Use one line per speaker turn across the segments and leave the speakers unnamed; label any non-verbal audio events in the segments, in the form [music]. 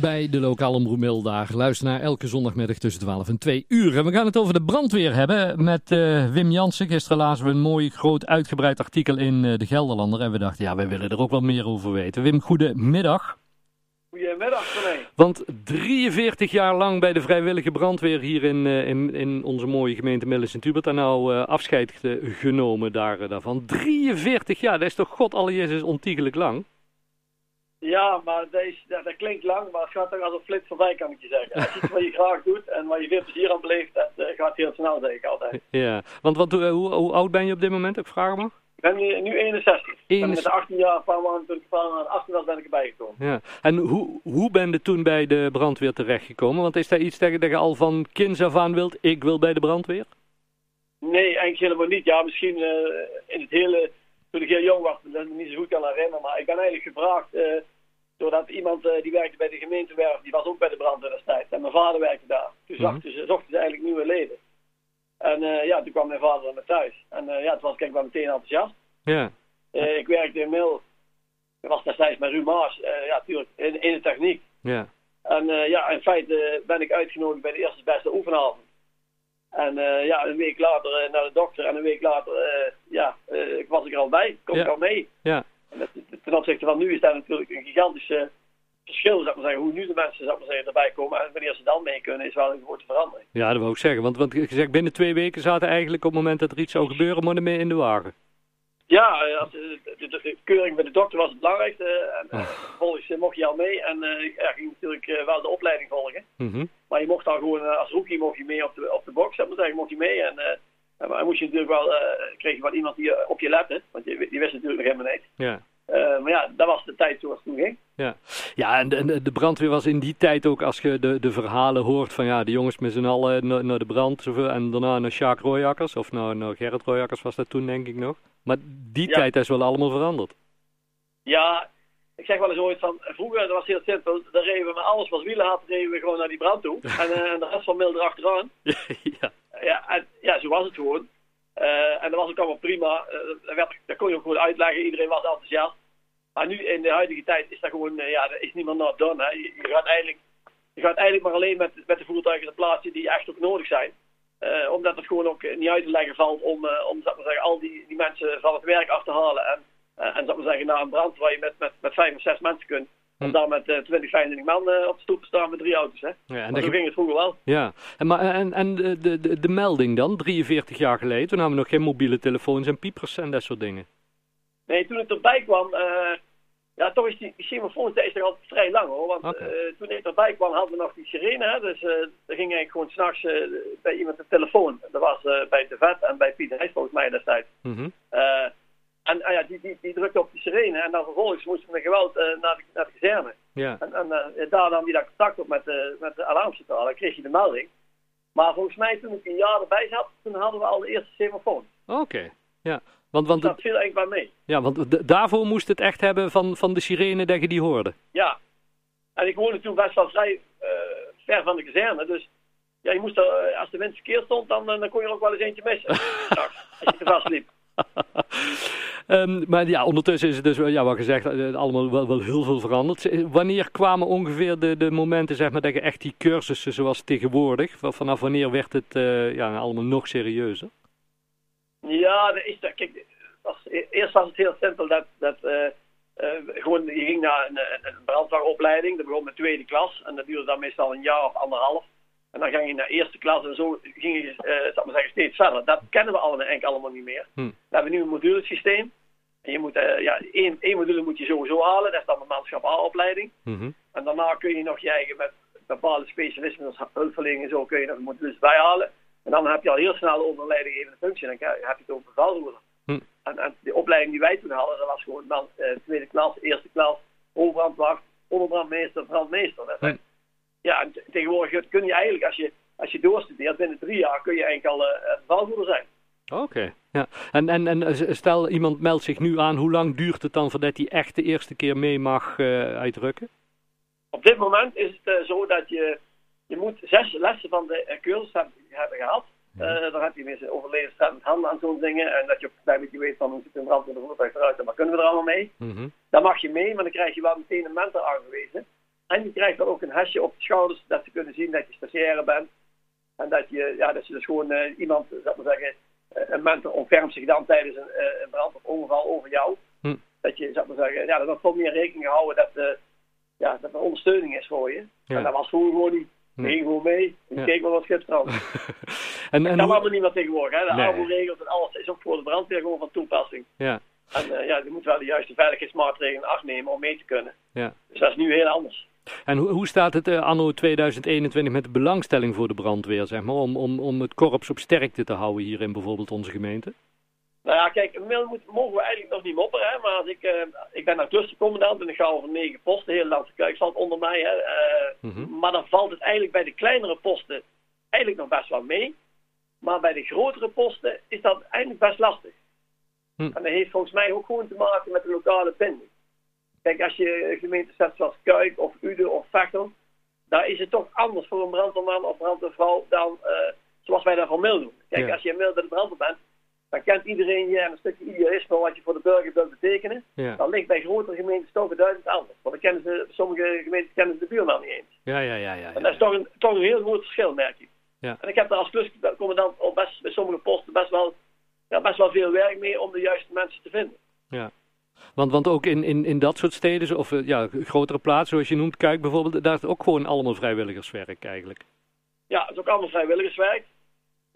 Bij de lokale omroep. Luister naar elke zondagmiddag tussen 12 en 2 uur. En we gaan het over de brandweer hebben met uh, Wim Jansen. Gisteren lazen we een mooi, groot, uitgebreid artikel in uh, de Gelderlander. En we dachten, ja, wij willen er ook wat meer over weten. Wim, goedemiddag.
Goedemiddag, René.
Want 43 jaar lang bij de vrijwillige brandweer hier in, uh, in, in onze mooie gemeente Millis en Tubert. En nou uh, afscheid genomen daar, daarvan. 43 jaar, dat is toch god alle Jezus ontiegelijk lang?
Ja, maar dat, is, dat, dat, klinkt lang, maar het gaat toch als een flits voorbij, kan ik je zeggen. Als je iets wat je [laughs] graag doet en waar je veel plezier aan beleeft, dat uh, gaat heel snel, zeg ik altijd.
Ja, want wat, uh, hoe, hoe, oud ben je op dit moment, ik vraag mag?
Ik ben nu, nu 61. En met de 18 jaar, een paar maanden toen ik aan 18 was, ben ik erbij gekomen.
Ja. En hoe, hoe ben je toen bij de brandweer terechtgekomen? Want is dat iets dat je al van kinds af aan wilt, ik wil bij de brandweer?
Nee, eigenlijk helemaal niet. Ja, misschien uh, in het hele, toen ik heel jong was, dat ik me niet zo goed kan herinneren, maar ik ben eigenlijk gevraagd doordat iemand uh, die werkte bij de gemeentewerf, die was ook bij de brandweer destijds. En mijn vader werkte daar. Toen mm -hmm. zochten, ze, zochten ze eigenlijk nieuwe leden. En uh, ja, toen kwam mijn vader naar thuis. En uh, ja, toen was ik wel meteen enthousiast.
Ja.
ik werkte in Mil. Ik was destijds met Rumaas, ja, natuurlijk, in, in de techniek.
Ja.
En ja, in feite ben ik uitgenodigd bij de eerste beste oefenavond. En ja, een week later naar de dokter en een week later, ja, ik was ik er al bij. Kom
ja.
ik al mee.
Ja.
Ten opzichte van nu is dat natuurlijk een gigantische verschil, zou ik maar zeggen, hoe nu de mensen zou ik maar zeggen, erbij komen en wanneer ze dan mee kunnen, is wel een grote verandering.
Ja, dat wil ik zeggen. Want, want je zegt binnen twee weken zaten eigenlijk op het moment dat er iets zou gebeuren, maar mee in de wagen.
Ja, als, de, de, de, keuring bij de dokter was het belangrijkste. En, oh. Vervolgens mocht je al mee en uh, ja, ging natuurlijk uh, wel de opleiding volgen.
Mm -hmm.
Maar je mocht dan gewoon, als rookie mocht je mee op de, op de box, ik maar zeggen, mocht je mee. En, en maar moest je natuurlijk wel, kreeg je wel iemand die op je lette, want die, die wist natuurlijk nog helemaal niks.
Ja.
Uh, maar ja, dat was de tijd zoals het toen ging.
Ja, ja en de, de, brandweer was in die tijd ook, als je de, de verhalen hoort van ja, de jongens met z'n allen naar, naar de brand en daarna naar Sjaak Royakkers, of naar, naar Gerrit Royakkers was dat toen denk ik nog. Maar die
Ja.
tijd is wel allemaal veranderd.
Ja, ik zeg wel eens ooit van, vroeger dat was heel simpel, dan reden we met alles wat wielen had, reden we gewoon naar die brand toe. [laughs] En, eh, en de rest van Mil erachteraan. [laughs]
ja,
Ja, en, ja, zo was het gewoon. Eh, en dat was ook allemaal prima. Eh, dat, kon je ook gewoon uitleggen. Iedereen was enthousiast. Maar nu in de huidige tijd is dat gewoon, eh, ja, dat is niet meer not done. Je, gaat eigenlijk, je gaat eigenlijk maar alleen met, met de voertuigen te plaatsen die echt ook nodig zijn. Omdat het gewoon ook niet uit te leggen valt om, uh, om maar zeggen, al die, die mensen van het werk af te halen. En, uh, en maar zeggen, naar een brand waar je met, met, met vijf of zes mensen kunt. Om dan met 20, 25 man op de stoep te staan met drie auto's. Hè.
ja, en, dat
ging het vroeger wel.
ja. En, maar, en, en de, de, de, melding dan, 43 jaar geleden, toen hadden we nog geen mobiele telefoons en piepers en dat soort dingen.
Nee, toen ik erbij kwam, eh, ja, toch is die, semafoon is toch altijd vrij lang hoor. Want eh, toen ik erbij kwam hadden we nog die sirene. Hè, dus eh er ging eigenlijk gewoon s'nachts eh bij iemand de telefoon. Dat was eh, bij De Vet en bij Pieter Heijs volgens mij destijds.
Mhm.
Eh, die, die, die drukte op die sirene en dan vervolgens moesten we met geweld eh, naar, de, naar de kazerne.
Ja,
En, en eh, daar nam je daar contact op met de, met de alarmcentrale, dan kreeg je de melding. Maar volgens mij toen ik een jaar erbij zat, toen hadden we al de eerste semafoon.
oké. Ja. Want, want,
Dus dat viel eigenlijk wel mee.
ja, want daarvoor moest het echt hebben van, van de sirene dat je die hoorde.
Ja. En ik woonde toen best wel vrij eh, ver van de kazerne. Dus ja, je moest er, eh, als de wind verkeerd stond, dan, eh, dan kon je er ook wel eens eentje missen. [laughs] Als je te vast liep. [laughs]
Ehm, maar ja, ondertussen is het dus, ja, wat gezegd, eh, allemaal wel, wel heel veel veranderd. Wanneer kwamen ongeveer de, de momenten, zeg maar, dat je echt die cursussen zoals tegenwoordig, van- vanaf wanneer werd het eh, ja, allemaal nog serieuzer?
Ja, dat is dat. Kijk, was, e- eerst was het heel simpel dat, dat eh, gewoon, je ging naar een, een brandweeropleiding. Dat begon met tweede klas en dat duurde dan meestal een jaar of anderhalf. En dan ging je naar eerste klas en zo ging je, eh, zal maar zeggen, steeds verder. Dat kennen we allemaal, eigenlijk allemaal niet meer.
Hm.
We hebben nu een modulesysteem. En je moet, eh, ja, één, één module moet je sowieso halen. Dat is dan de maatschap A-opleiding.
Mhm.
En daarna kun je nog je eigen met bepaalde specialismen als hulpverlening en zo kun je nog modules bijhalen. En dan heb je al heel snel onder een leidinggevende functie. Dan heb je het over bevelvoerder.
Hm.
En, en de opleiding die wij toen hadden, dat was gewoon dan eh, tweede klas, eerste klas, overbrandwacht, onderbrandmeester, brandmeester. Dat-
Hm.
Ja, en te- tegenwoordig kun je eigenlijk, als je, als je doorstudeert, binnen drie jaar kun je eigenlijk al eh bevelvoerder zijn.
Oké, ja. En, en, en eh, stel iemand meldt zich nu aan, hoe lang duurt het dan voordat hij echt de eerste keer mee mag eh, uitrukken?
Op dit moment is het eh, zo dat je, je moet zes lessen van de eh, cursus hebben, gehad. Eh dan heb je weer over levensreddend handelen aan zo'n dingen. En dat je op een klein beetje weet van hoe ziet een brand in de voertuig eruit en wat kunnen we er allemaal mee.
Mhm.
Dan mag je mee, maar dan krijg je wel meteen een mentor aangewezen. En je krijgt dan ook een hesje op de schouders, dat ze kunnen zien dat je stagiaire bent. En dat je, ja, dat je dus gewoon uh, iemand, zeg maar zeggen, uh, een mentor ontfermt zich dan tijdens een, een brand of ongeval over jou. Hm. Dat je, zeg maar zeggen, ja, dat er veel meer rekening gehouden dat, ja, dat er ondersteuning is voor je. Ja. En dat was vroeger gewoon niet. Nee. Ging gewoon mee en ja. keek maar wat schipstrand. [laughs] en, en dat kan niet meer tegenwoordig. Hè? De nee. AMO-regels en alles is ook voor de brandweer gewoon van toepassing.
Ja.
En uh, ja, je moet wel de juiste veiligheidsmaatregelen in acht nemen om mee te kunnen. Ja. Dus dat is nu heel anders.
En hoe, hoe staat het uh, anno 2021 met de belangstelling voor de brandweer, zeg maar, om, om, om het korps op sterkte te houden hier in bijvoorbeeld onze gemeente?
Nou ja, kijk, inmiddels mogen we eigenlijk nog niet mopperen, hè, maar als ik, uh, ik ben nou clustercommandant en ik ga over negen posten, heel Landse Kuikstad onder mij. Hè, uh, mm -hmm. Maar dan valt het eigenlijk bij de kleinere posten eigenlijk nog best wel mee. Maar bij de grotere posten is dat eigenlijk best lastig. Hm. En dat heeft volgens mij ook gewoon te maken met de lokale binding. Kijk, als je gemeenten zet zoals Kuik of Ude of Vechtel, daar is het toch anders voor een brandweerman of brandweervrouw dan uh, zoals wij dat van Mil doen. Kijk, ja. als je in Mil bij de brandweer bent, dan kent iedereen je en een stukje idealisme wat je voor de burger wilt betekenen.
Ja.
Dan ligt bij grotere gemeentes toch duidelijk anders. Want dan kennen ze, sommige gemeentes kennen ze de buurman niet eens.
Ja, ja, ja. ja.
En dat is toch een, toch een heel groot verschil, merk ik.
Ja.
En ik heb daar als kluscommandant al best bij sommige posten best wel, ja, best wel veel werk mee om de juiste mensen te vinden.
Ja. Want, want ook in, in, in dat soort steden, of ja, grotere plaatsen zoals je noemt, Kuik bijvoorbeeld, daar is het ook gewoon allemaal vrijwilligerswerk eigenlijk.
Ja, het is ook allemaal vrijwilligerswerk.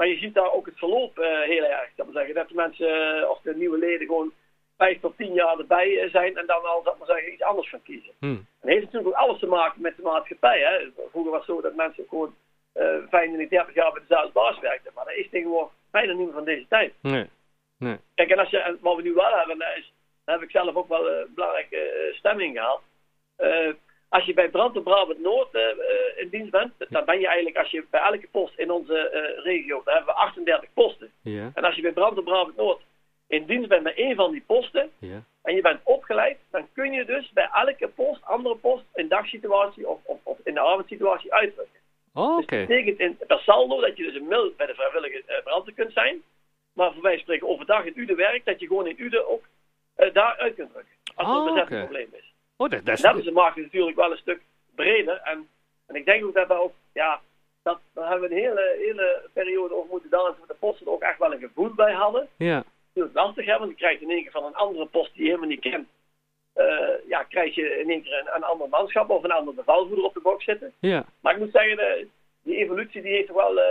Maar je ziet daar ook het verloop uh, heel erg. Dat, zeggen, dat de mensen, uh, of de nieuwe leden, gewoon vijf tot tien jaar erbij uh, zijn en dan al, dat maar zeggen, iets anders gaan kiezen.
Hmm.
En dat heeft natuurlijk ook alles te maken met de maatschappij. Hè. Vroeger was het zo dat mensen gewoon 35 jaar bij dezelfde baas werkten. Maar dat is tegenwoordig bijna niet meer van deze tijd.
Nee. nee.
Kijk, en als je, wat we nu wel hebben, is, daar heb ik zelf ook wel een belangrijke stemming gehaald. als je bij Brand en Brabant Noord in dienst bent, dan ben je eigenlijk, als je bij elke post in onze regio, daar hebben we 38 posten.
Ja.
En als je bij Brand en Brabant Noord in dienst bent bij één van die posten,
ja.
en je bent opgeleid, dan kun je dus bij elke post, andere post, in dagsituatie of, of, of in de avondsituatie uitdrukken.
Oh.
Okay. Dus dat betekent in, per saldo dat je dus een mil bij de vrijwillige brandweer kunt zijn, maar voor wij spreken overdag in Ude werk, dat je gewoon in Ude ook daar uit kunt drukken. Als er
oh,
een bezetting
okay.
probleem is.
Oh, dat, dat is...
Dat is de markt natuurlijk wel een stuk breder. En, en ik denk ook dat we ook, ja, dat, daar hebben we een hele, hele periode over moeten dansen. Dat de posten er ook echt wel een gevoel bij hadden.
Ja.
Dat is lastig, hè, want je krijgt in één keer van een andere post die je helemaal niet kent. Uh, ja, krijg je in één keer een, een ander manschap of een ander bevelvoerder op de box zitten.
Ja.
Maar ik moet zeggen, de, die evolutie die heeft toch wel, uh,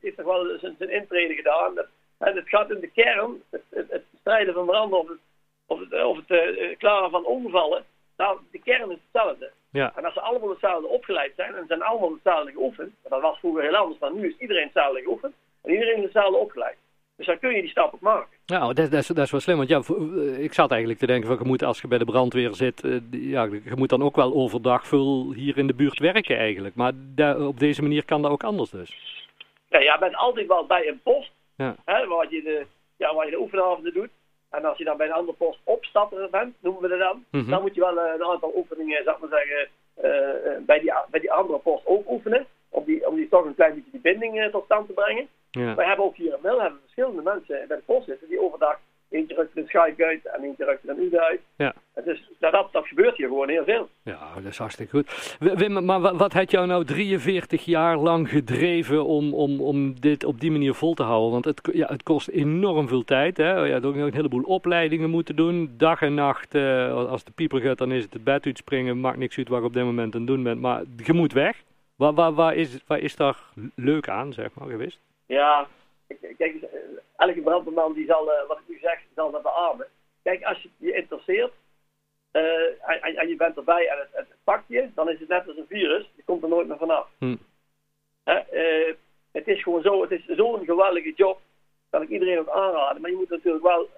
heeft toch wel zijn, zijn intrede gedaan. En het gaat in de kern, het, het, het strijden van branden of het, of het, of het uh, klaren van ongevallen. Nou, de kern is hetzelfde.
Ja.
En als ze allemaal hetzelfde opgeleid zijn en zijn allemaal hetzelfde geoefend, dat was vroeger heel anders dan nu is iedereen hetzelfde geoefend en iedereen is hetzelfde opgeleid. Dus dan kun je die stap ook maken.
Nou, dat, dat, is, dat is wel slim. Want ja, ik zat eigenlijk te denken van je moet als je bij de brandweer zit, ja, je moet dan ook wel overdag veel hier in de buurt werken eigenlijk. Maar daar, op deze manier kan dat ook anders dus.
Ja, je bent altijd wel bij een post,
ja.
hè, waar, je de, ja, waar je de oefenavonden doet. En als je dan bij een andere post opstapper bent, noemen we dat dan,
mm -hmm.
dan moet je wel uh, een aantal oefeningen, zeg maar zeggen, uh, bij, die, bij die andere post ook oefenen. Om die, om die toch een klein beetje die binding tot stand te brengen.
Ja.
Wij hebben ook hier in Mil hebben verschillende mensen bij de post zitten die overdag eentje rukt een schuik uit en eentje rukt er een uur uit.
Ja.
Dus dat, dat, dat gebeurt hier gewoon heel veel.
Ja, dat is hartstikke goed. Wim, maar wat, wat had jou nou 43 jaar lang gedreven om, om, om dit op die manier vol te houden? Want het, ja, het kost enorm veel tijd. Hè? Je had ook nog een heleboel opleidingen moeten doen. Dag en nacht, uh, als de pieper gaat, dan is het het bed uitspringen. Maakt niks uit wat je op dit moment aan het doen bent. Maar je moet weg. Waar, waar, waar, is, waar is daar leuk aan, zeg maar, geweest?
Ja, kijk, elke brandweerman die zal, uh, wat ik nu zeg, zal dat beamen. Kijk, als je je interesseert uh, en, en, je bent erbij en het, het, pakt je, dan is het net als een virus. Je komt er nooit meer vanaf.
Hm.
Uh, het is gewoon zo, het is zo'n geweldige job. Kan ik iedereen ook aanraden. Maar je moet natuurlijk wel,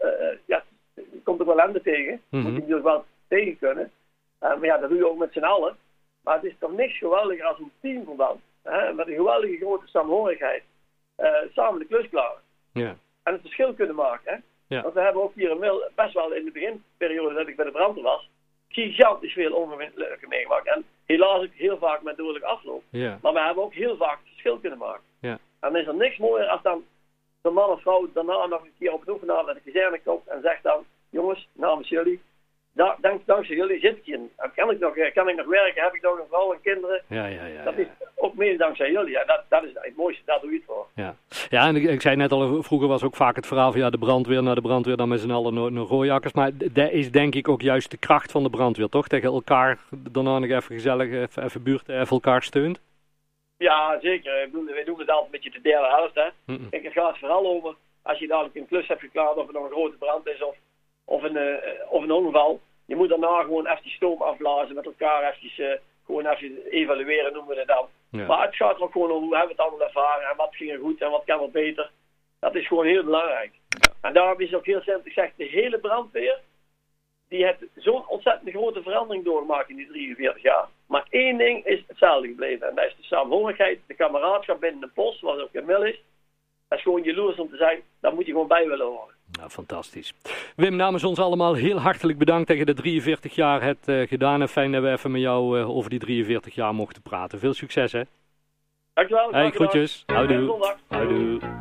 ja, je komt ook wel ellende tegen.
Mm -hmm.
Moet je natuurlijk wel tegen kunnen. maar ja, dat doe je ook met z'n allen. Maar het is toch niks geweldiger als een teamverband. Hè? Met een geweldige grote samenhorigheid. samen de klus klaren.
Ja.
En het verschil kunnen maken. Hè?
Ja.
Want we hebben ook hier in Mil best wel in de beginperiode dat ik bij de brandweer was, gigantisch veel ongelukken meegemaakt. En helaas ook heel vaak met dodelijk afloop.
Ja.
Maar we hebben ook heel vaak het verschil kunnen maken.
Ja.
En dan is er niks mooier als dan de man of vrouw daarna nog een keer op een oefenavond naar de kazerne komt en zegt dan, jongens, namens jullie, da, dank, dankzij jullie zit ik hier. Kan ik, nog, eh, kan ik nog werken? Heb ik nog een vrouw en kinderen?
Ja, ja, ja.
Dat is ook mede dankzij jullie. Ja, dat, dat is het mooiste, daar doe je het voor.
Ja, ja en ik, ik zei net al, vroeger was ook vaak het verhaal van ja, de brandweer naar de brandweer, dan met z'n allen naar, naar rooijakkers. Maar dat is denk ik ook juist de kracht van de brandweer, toch? Tegen elkaar daarna nog even gezellig, even, even buurt, even elkaar steunt.
Ja, zeker. Ik bedoel, wij doen het altijd een beetje de derde helft. Hè. Kijk, het gaat vooral over als je dadelijk een klus hebt geklaard of er nog een grote brand is of, of, een, eh, of een ongeval. Je moet daarna gewoon even die stoom afblazen met elkaar, even, eh, gewoon even evalueren noemen we het dan.
Ja.
Maar het gaat er ook gewoon om hoe hebben we het allemaal ervaren en wat ging er goed en wat kan er beter. Dat is gewoon heel belangrijk. En daarom is het ook heel simpel gezegd, de hele brandweer, die heeft zo'n ontzettend grote verandering doorgemaakt in die 43 jaar. Maar één ding is hetzelfde gebleven en dat is de saamhorigheid, de kameraadschap binnen de post, wat ook Camille is. Dat is gewoon jaloers om te zijn, daar moet je gewoon bij willen horen.
Nou, fantastisch. Wim, namens ons allemaal heel hartelijk bedankt dat je de 43 jaar hebt eh, gedaan. En fijn dat we even met jou eh, over die 43 jaar mochten praten. Veel succes, hè?
Dankjewel.
Hey, groetjes. Houdoe. Houdoe.